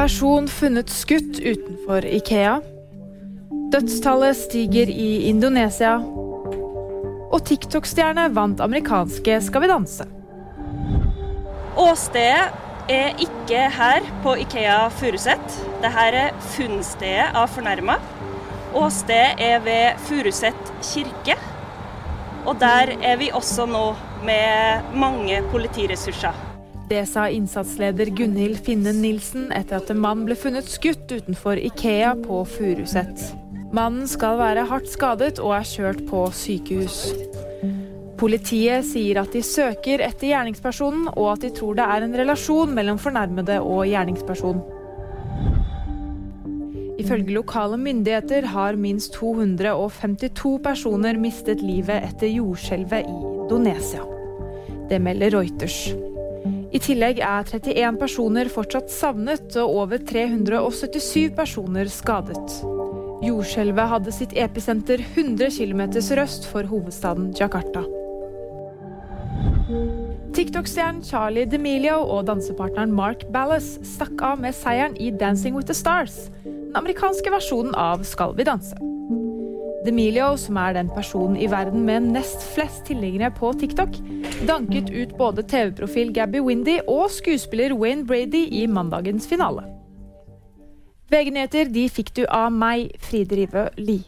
Person funnet skutt utenfor Ikea. Dødstallet stiger i Indonesia. Og TikTok-stjerne vant amerikanske Skal vi danse. Åstedet er ikke her på Ikea Furuset. Dette er funnstedet av fornærma. Åstedet er ved Furuset kirke. Og der er vi også nå med mange politiressurser. Det sa innsatsleder Gunhild Finne Nilsen etter at en mann ble funnet skutt utenfor Ikea på Furuset. Mannen skal være hardt skadet og er kjørt på sykehus. Politiet sier at de søker etter gjerningspersonen, og at de tror det er en relasjon mellom fornærmede og gjerningsperson. Ifølge lokale myndigheter har minst 252 personer mistet livet etter jordskjelvet i Indonesia. Det melder Reuters. I tillegg er 31 personer fortsatt savnet og over 377 personer skadet. Jordskjelvet hadde sitt episenter 100 km sørøst for hovedstaden Jakarta. TikTok-stjernen Charlie D'Amelio og dansepartneren Mark Ballas stakk av med seieren i Dancing with the Stars, den amerikanske versjonen av Skal vi danse. D'Amelio, som er den personen i verden med nest flest tilhengere på TikTok, danket ut både TV-profil Gabby Windy og skuespiller Wayne Brady i mandagens finale. VG-nyheter de fikk du av meg, Fride Rive Lie.